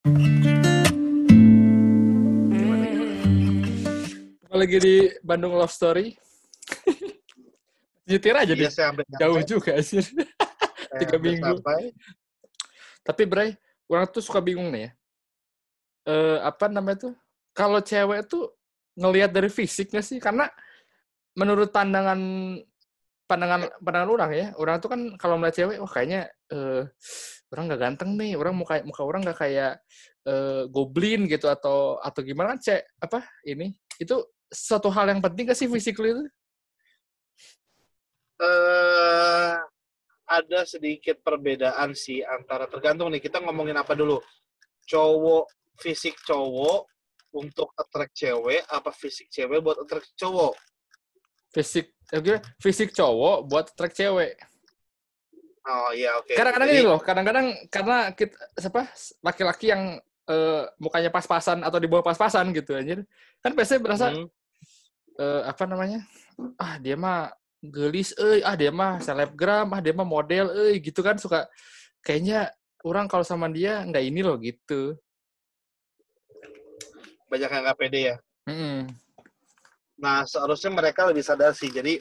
Lagi di Bandung Love Story. Nyetir aja deh. Iya, hampir Jauh juga sih. Tiga minggu. sampai. Tapi Bray, orang tuh suka bingung nih ya. Eh apa namanya tuh? Kalau cewek tuh ngelihat dari fisik nggak sih? Karena menurut pandangan pandangan pandangan orang ya, orang tuh kan kalau melihat cewek, wah kayaknya eh, orang nggak ganteng nih, orang muka muka orang nggak kayak eh, goblin gitu atau atau gimana kan cek apa ini. Itu suatu hal yang penting gak sih physically itu? eh ada sedikit perbedaan sih antara tergantung nih kita ngomongin apa dulu. Cowok fisik cowok untuk attract cewek apa fisik cewek buat attract cowok? Fisik, gimana? fisik cowok buat track cewek. oh iya oke Kadang-kadang Jadi, ini loh, kadang-kadang karena kita siapa laki-laki yang eh, mukanya pas-pasan atau di bawah pas-pasan gitu anjir. Kan biasanya berasa hmm, eh, apa namanya? Ah, dia mah gelis euy, ah dia mah selebgram, ah dia mah model euy gitu kan suka kayaknya orang kalau sama dia nggak ini loh gitu. banyak yang nggak pede ya Mm-mm. Nah seharusnya mereka lebih sadar sih jadi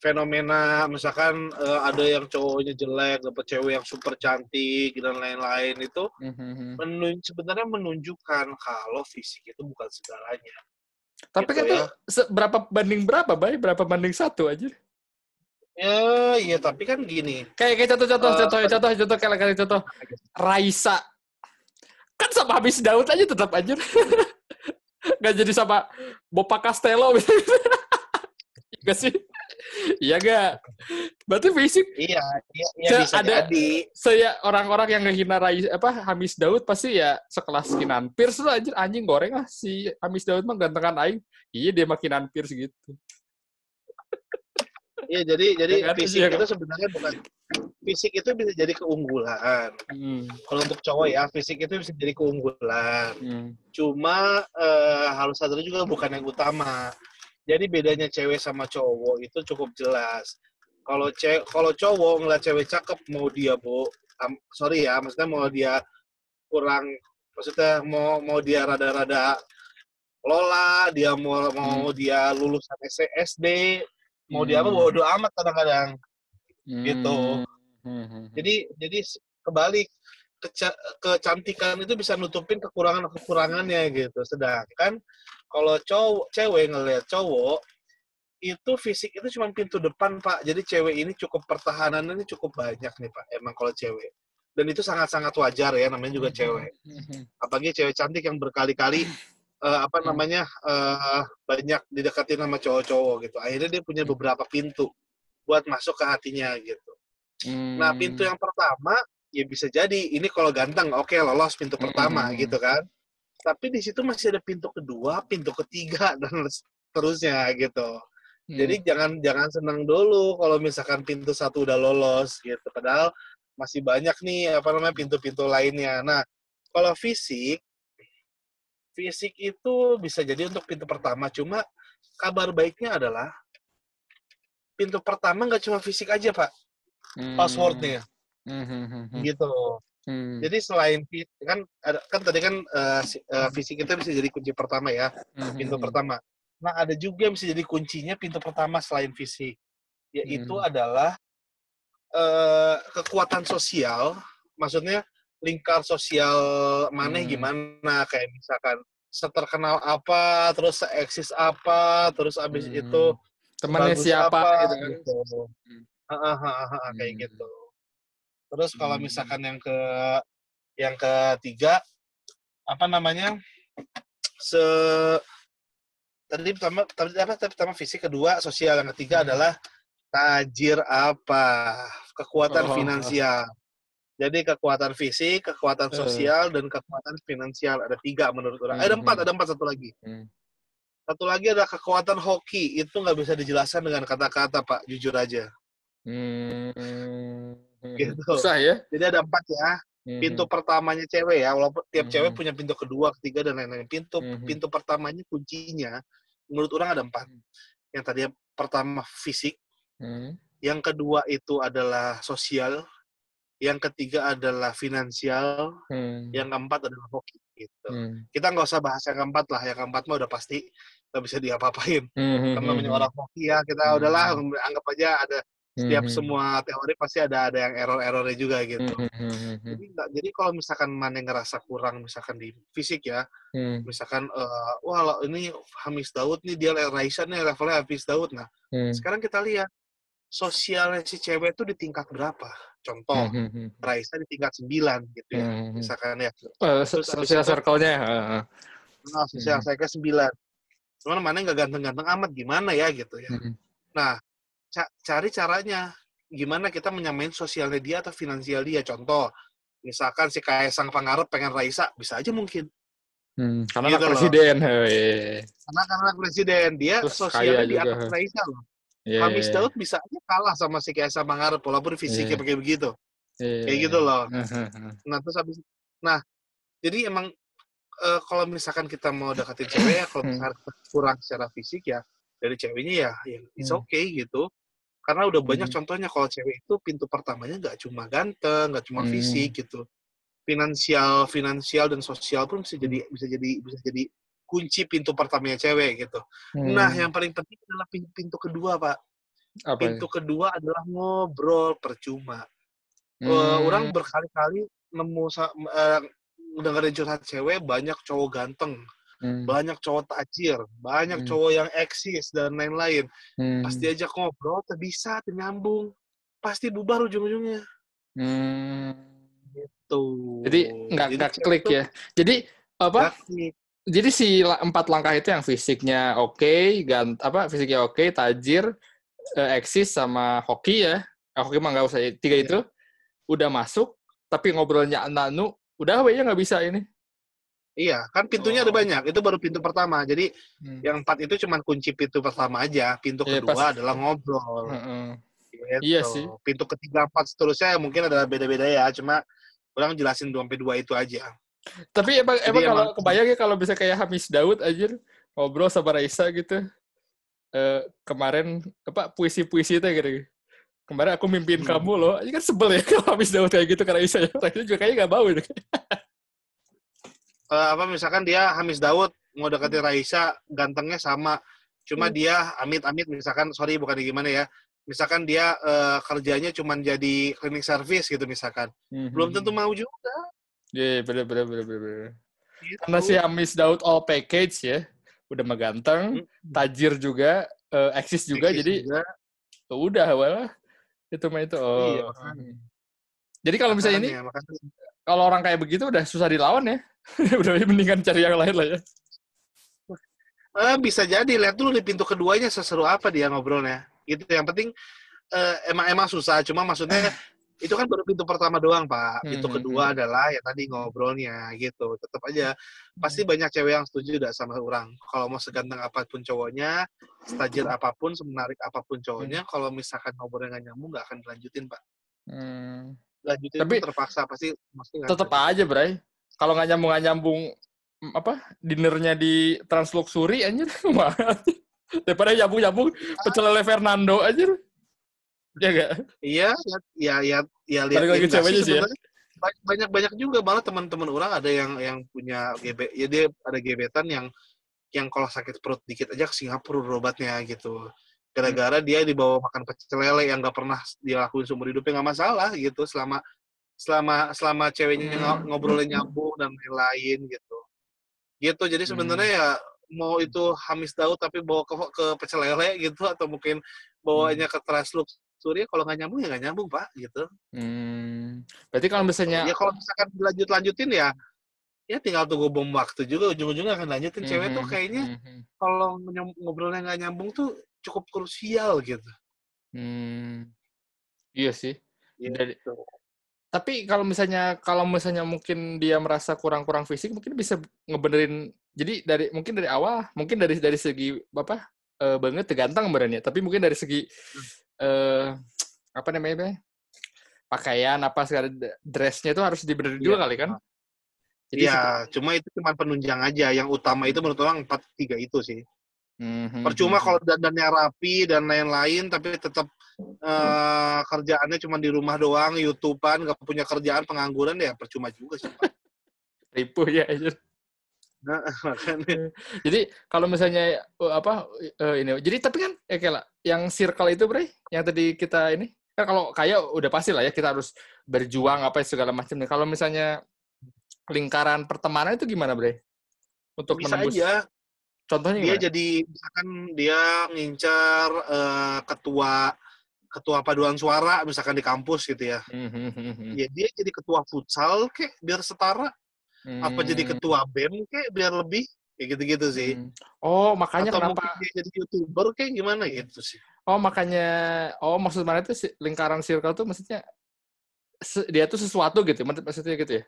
fenomena misalkan eh, ada yang cowoknya jelek dapet cewek yang super cantik dan lain-lain itu Mhm. menun- sebenarnya menunjukkan kalau fisik itu bukan segalanya Tapi Gitu kan ya. se- berapa banding berapa, Bay? Berapa banding satu aja? ya iya tapi kan gini Kayak kayak contoh-contoh, Eh, contoh, contoh, contoh, kayak kayak contoh. Raisa. Kan sama habis Daud aja tetap aja. Gak jadi sama Bopa Castello. Gak sih? Iya gak? Berarti fisik Iya, iya, iya bisa ada- jadi. saya orang-orang yang ngehina Rais apa Hamis Daud pasti ya sekelas Kinan Pierce lah anjir anjing goreng lah si Hamis Daud mah gantengan aing. Iya dia mah Kinan Pierce gitu. Iya, jadi jadi Ya kan? fisik Iya itu kan? sebenarnya bukan fisik itu bisa jadi keunggulan. Hmm. Kalau untuk cowok ya, fisik itu bisa jadi keunggulan. Hmm. Cuma eh, harus sadar juga bukan yang utama. Jadi bedanya cewek sama cowok itu cukup jelas. Kalau cewek kalau cowok ngeliat cewek cakep mau dia bu, am- sorry ya, maksudnya mau dia kurang, maksudnya mau mau dia rada-rada lola, dia mau mau dia lulusan SD, mau dia apa Hmm. bodo amat kadang-kadang. Gitu. Hmm. Hmm. Jadi jadi s- kebalik keca- kecantikan itu bisa nutupin kekurangan-kekurangannya gitu. Sedangkan kalau cowok cewek ngelihat cowok itu fisik itu cuma pintu depan pak. Jadi cewek ini cukup pertahanannya ini cukup banyak nih pak. Emang kalau cewek dan itu sangat-sangat wajar ya namanya juga cewek. Hmm. Apalagi cewek cantik yang berkali-kali eh, apa Hmm. namanya eh, banyak didekatin sama cowok-cowok gitu. Akhirnya dia punya Hmm. beberapa pintu buat masuk ke hatinya gitu. Hmm. Nah, pintu yang pertama ya bisa jadi ini kalau ganteng oke lolos pintu pertama Mm. gitu kan. Tapi di situ masih ada pintu kedua, pintu ketiga dan seterusnya gitu. Hmm. Jadi jangan jangan senang dulu kalau misalkan pintu satu udah lolos gitu. Padahal masih banyak nih apa namanya pintu-pintu lainnya. Nah, kalau fisik fisik itu bisa jadi untuk pintu pertama cuma kabar baiknya adalah pintu pertama nggak cuma fisik aja, Pak. Hmm. Passwordnya Hmm. Hmm. Hmm. Gitu. Hmm. Jadi selain kan ada kan tadi kan eh, si- eh, itu bisa jadi kunci pertama ya, Hmm. pintu Hmm. pertama. Nah, ada juga yang bisa jadi kuncinya pintu pertama selain fisik, yaitu Hmm. adalah eh, kekuatan sosial, maksudnya lingkar sosial mana Hmm. gimana kayak misalkan seterkenal apa, terus eksis apa, terus abis Hmm. itu temannya siapa apa, gitu kan. gitu. Hmm. Kayak Hmm. gitu. Terus kalau Hmm. misalkan yang ke yang ketiga apa namanya se tadi pertama tadi apa tadi pertama fisik kedua sosial yang ketiga Hmm. adalah tajir apa kekuatan Oh. finansial jadi kekuatan fisik kekuatan Eh. sosial dan kekuatan finansial ada tiga menurut orang Eh, ada Hmm. empat ada empat satu lagi Hmm. satu lagi ada kekuatan hoki itu nggak bisa dijelaskan dengan kata-kata pak jujur aja Hmm. Gitu. Susah ya. jadi ada empat ya Hmm. pintu pertamanya cewek ya walaupun tiap Mhm. cewek punya pintu kedua ketiga dan lain-lain pintu Mhm. pintu pertamanya kuncinya menurut orang ada empat Mhm. yang tadi pertama fisik Hmm. yang kedua itu adalah sosial yang ketiga adalah finansial, Hmm. yang keempat adalah hoki gitu. Hmm. Kita nggak usah bahas yang keempat lah, yang keempat mah udah pasti nggak bisa diapa-apain. Hmm. Kan namanya orang hoki ya, kita Hmm. udahlah anggap aja ada setiap Hmm. semua teori pasti ada ada yang error-errornya juga gitu. Hmm. Hmm. Jadi, nggak- jadi kalau misalkan mana yang ngerasa kurang misalkan di fisik ya, Hmm. misalkan eh, wah ini Hamis Daud nih dia Raisa nih levelnya Hamis Daud. Nah, Hmm. sekarang kita lihat sosialnya si cewek itu di tingkat berapa? Contoh, Hmm. Hmm. Raisa di tingkat 9 gitu ya. Hmm. Misalkan ya. Eh, Terus habis sosial circle-nya. heeh. Nah, sosial Hmm. saya ke 9. Cuman mana nggak ganteng-ganteng amat gimana ya gitu ya. Hmm. Nah, cari caranya gimana kita menyamain sosialnya dia atau finansial dia. Contoh, misalkan si Kaisang Pangarep pengen Raisa, bisa aja mungkin. Hmm. Karena Gitu anak presiden. hei. Karena karena presiden dia Terus sosialnya di juga. atas Raisa loh. Iya, Hamis iya, Daud bisa aja kalah sama si Kaisang Pangarep walaupun fisiknya Iya. pakai begitu. iya. Kayak gitu loh. Heeh. Nah, terus habis nah, jadi emang eh, kalau misalkan kita mau deketin cewek ya kalau Hmm. misalkan kurang secara fisik ya dari ceweknya ya, ya it's Hmm. okay gitu. Karena udah banyak Hmm. contohnya kalau cewek itu pintu pertamanya nggak cuma ganteng, nggak cuma Hmm. fisik gitu. Finansial, finansial dan sosial pun bisa jadi bisa jadi bisa jadi kunci pintu pertamanya cewek gitu. Nah, Hmm. yang paling penting adalah pintu, pintu kedua, Pak. apa? Pintu kedua adalah ngobrol percuma. Eh, Hmm. orang berkali-kali nemu sa- eh, dengerin curhat cewek banyak cowok ganteng, Hmm. banyak cowok tajir, banyak Hmm. cowok yang eksis dan lain-lain. Hmm. Pas diajak ngobrol, bisa, nyambung. Pasti bubar ujung-ujungnya. Hmm. Tuh. Jadi nggak nggak klik ya. Jadi apa? Jadi si empat langkah itu yang fisiknya oke, gant apa fisiknya oke, tajir, eh, eksis sama hoki ya. Eh, hoki mah nggak usah. Tiga Iya. itu udah masuk, tapi ngobrolnya nanu, udah we nggak bisa ini. Iya, kan pintunya ada Oh. banyak. Itu baru pintu pertama. Jadi Hmm. yang empat itu cuma kunci pintu pertama aja. Pintu Iya, kedua pas- adalah ngobrol. Heeh. Gitu. Iya sih. Pintu ketiga, empat, seterusnya mungkin ada beda-beda ya. Cuma orang jelasin dua sampai dua itu aja. Tapi emang, Jadi emang kalau emang- kebayang ya kalau bisa kayak Hamis Daud aja ngobrol sama Raisa gitu. Eh, kemarin apa puisi-puisi itu gitu. Kemarin aku mimpiin Hmm. kamu loh. Ini kan sebel ya kalau Hamis Daud kayak gitu ke Raisa ya. Raisa juga kayaknya nggak mau itu. Eh, apa misalkan dia Hamis Daud mau deketin Raisa, gantengnya sama. Cuma Hmm. dia amit-amit misalkan sorry bukan gimana ya. Misalkan dia eh, kerjanya cuma jadi cleaning service gitu misalkan. Belum tentu mau juga. Iya, bener, bener, bener, bener, bener. Gitu. Karena si Hamis Daud all package ya. Udah mah ganteng, Hmm. tajir juga, eh, eksis juga, Eksis jadi juga. udah walah. Itu mah itu. Oh. Iya, makanya. Jadi kalau misalnya ini, makanya. kalau orang kayak begitu udah susah dilawan ya. udah mendingan cari yang lain lah ya. Eh, bisa jadi lihat dulu di pintu keduanya seseru apa dia ngobrolnya. Gitu yang penting eh, emang emang susah cuma maksudnya itu kan baru pintu pertama doang, Pak. Pintu Hmm, kedua adalah ya tadi ngobrolnya gitu. Tetap aja pasti banyak cewek yang setuju tidak sama orang. Kalau mau seganteng apa pun cowoknya, setajir apa pun, semenarik apa pun cowoknya, kalau misalkan ngobrolnya nggak nyambung nggak akan dilanjutin, Pak. Hmm. Lanjutin Tapi- terpaksa pasti akan. aja, Bray. Kalau nggak nyambung nggak nyambung mm, apa dinernya di Transluxury anjir. Wah. Daripada nyambung-nyambung pecel lele Fernando aja. Ya enggak? Iya, ya ya ya lihat Balik lagi ceweknya sih ya. banyak banyak juga malah teman-teman orang ada yang yang punya GB ya dia ada gebetan yang yang kalau sakit perut dikit aja ke Singapura berobatnya gitu gara-gara Hmm. dia dibawa makan pecel lele yang nggak pernah dia lakuin seumur hidupnya nggak masalah gitu selama selama selama ceweknya Hmm. ngo- ngobrolnya nyambung dan lain-lain gitu gitu jadi Hmm. sebenarnya ya mau itu Hamis Daud tapi bawa ke ke pecel lele gitu atau mungkin bawanya Hmm. ke Translux Surya kalau nggak nyambung ya nggak nyambung pak gitu Hmm. Berarti kalau misalnya ya kalau misalkan dilanjut lanjutin ya ya tinggal tunggu bom waktu juga ujung-ujungnya akan lanjutin cewek tuh Mhm, kayaknya mhm, kalau ngobrolnya nggak nyambung tuh cukup krusial gitu hmm. Iya sih. Dari- Gitu. Tapi kalau misalnya kalau misalnya mungkin dia merasa kurang-kurang fisik, mungkin bisa ngebenerin. Jadi dari mungkin dari awal, mungkin dari dari segi apa eh, banget terganteng benernya. Tapi mungkin dari segi eh, apa namanya pakaian apa segala dressnya itu harus dibenerin juga Iya. kali kan? Jadi Iya, cuma itu cuma penunjang aja. Yang utama itu menurut orang empat tiga itu sih. Mhm, Percuma mhm. kalau dandannya rapi dan lain-lain, tapi tetap eh, kerjaannya cuma di rumah doang, YouTubean, nggak punya kerjaan, pengangguran ya percuma juga sih. Ribu ya. Nah, makanya. Jadi kalau misalnya eh, apa eh, ini, jadi tapi kan ya kayak lah, yang circle itu bre, yang tadi kita ini kan kalau kaya udah pasti lah ya kita harus berjuang apa segala macam. Kalau misalnya lingkaran pertemanan itu gimana bre? Untuk Bisa menembus. aja Contohnya dia gimana? jadi misalkan dia ngincar eh, ketua ketua paduan suara misalkan di kampus gitu ya. Hmm, hmm, hmm, hmm. Ya dia jadi ketua futsal kek biar setara, apa jadi Hmm, ketua BEM kek biar lebih kayak gitu-gitu sih. hmm. Oh makanya Atau kenapa? dia jadi YouTuber kayak gimana gitu sih. Oh makanya, oh maksud mana itu lingkaran circle tuh maksudnya se- dia tuh sesuatu gitu, mak- maksudnya gitu ya?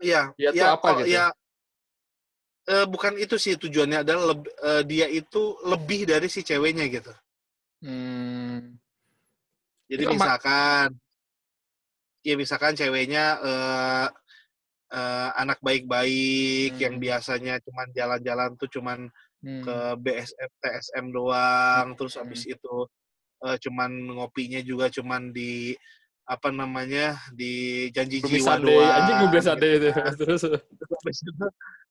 Iya, Dia tuh ya, apa kalau- gitu? ya bukan itu sih tujuannya adalah leb- eh, dia itu lebih dari si ceweknya gitu. Hmm. Jadi Itu misalkan, ya misalkan ceweknya eh, eh, anak baik-baik yang Hmm. biasanya cuman jalan-jalan tuh cuman hmm. ke BSM, TSM doang, terus Hmm. habis itu eh, cuman ngopinya juga cuman di apa namanya di janji Gloomy jiwa doang. anjing Gloomy gitu Sunday itu. kan. Terus, Terus habis itu,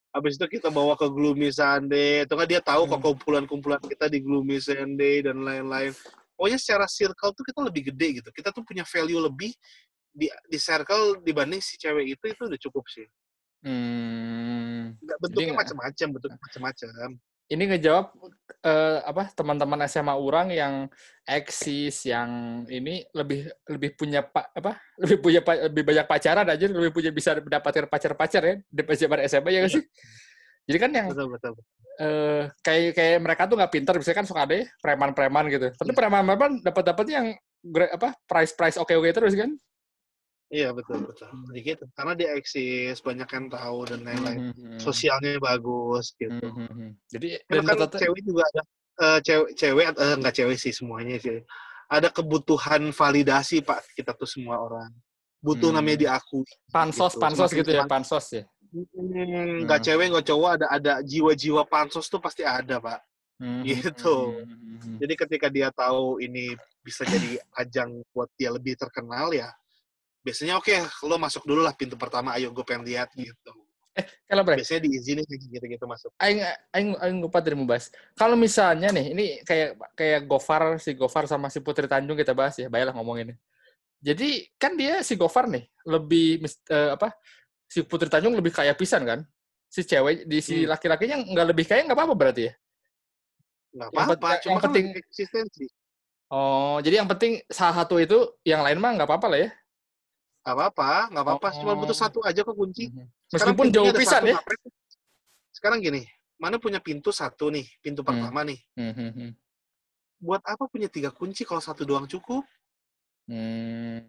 habis itu kita bawa ke Gloomy Sunday. Itu kan dia tahu kok Hmm. kumpulan-kumpulan kita di Gloomy Sunday dan lain-lain. Pokoknya secara circle tuh kita lebih gede gitu. Kita tuh punya value lebih di di circle dibanding si cewek itu itu udah cukup sih. hmm. Nggak bentuknya macam-macam, bentuknya macam-macam. Ini ngejawab eh, apa teman-teman SMA orang yang eksis yang ini lebih lebih punya pak apa lebih punya pa- lebih banyak pacaran aja lebih punya bisa mendapatkan pacar-pacar ya di zaman SMA ya nggak sih? Jadi kan yang Betul betul. eh kayak kayak mereka tuh nggak pinter bisa kan suka ada ya, preman-preman gitu tapi Iya. preman-preman dapat dapatnya yang apa price price oke oke terus kan Iya betul betul. Jadi gitu. Karena dia eksis, banyak yang tahu dan lain-lain. Mhm. Sosialnya bagus gitu. Mhm. jadi Karena dan kan rata-rata- cewek juga ada eh, cewek cewek eh, enggak cewek sih semuanya sih. Ada kebutuhan validasi Pak kita tuh semua orang. Butuh Hmm. namanya diakui. pansos gitu. pansos Semakin gitu ya pansos ya Hmm, nggak Hmm. cewek nggak cowok ada ada jiwa-jiwa pansos tuh pasti ada Pak. Mhm. Gitu. Mhm. Jadi ketika dia tahu ini bisa jadi ajang buat dia lebih terkenal ya, biasanya oke lo masuk dulu lah pintu pertama, ayo gue pengen lihat gitu. kalau bre Biasanya diizinin kayak gitu-gitu masuk. aing aing aing lupa tadi mau bahas kalau misalnya nih ini kayak kayak Gofar si Gofar sama si Putri Tanjung kita bahas ya baiklah ngomonginnya jadi kan dia si Gofar nih lebih eh, apa si Putri Tanjung lebih kaya pisan kan si cewek di si Hmm. laki-lakinya nggak lebih kaya nggak apa-apa berarti ya Nggak apa-apa, cuma yang penting- eksistensi. oh jadi yang penting salah satu itu yang lain mah nggak apa-apa lah ya Nggak apa-apa, nggak apa-apa. Cuma Oh. butuh satu aja kok kunci. Mhm. Sekarang meskipun jauh pisan ya ngapain? Sekarang gini, mana punya pintu satu nih, pintu Hmm. pertama nih. Mhm. Buat apa punya tiga kunci kalau satu doang cukup? Hmm.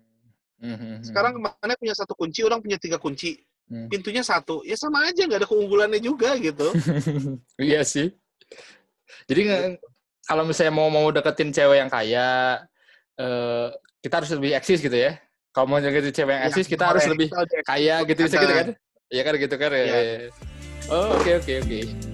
Sekarang mana punya satu kunci, orang punya tiga kunci. Hmm. Pintunya satu, ya sama aja, nggak ada keunggulannya juga gitu. iya sih. Jadi kalau misalnya mau mau deketin cewek yang kaya, eh, kita harus lebih eksis gitu ya. Kalau mau deketin cewek yang Ya, eksis, kita harus lebih kaya gitu bisa gitu kan? Iya kan gitu kan ya. Iya. Oh, oke oke oke.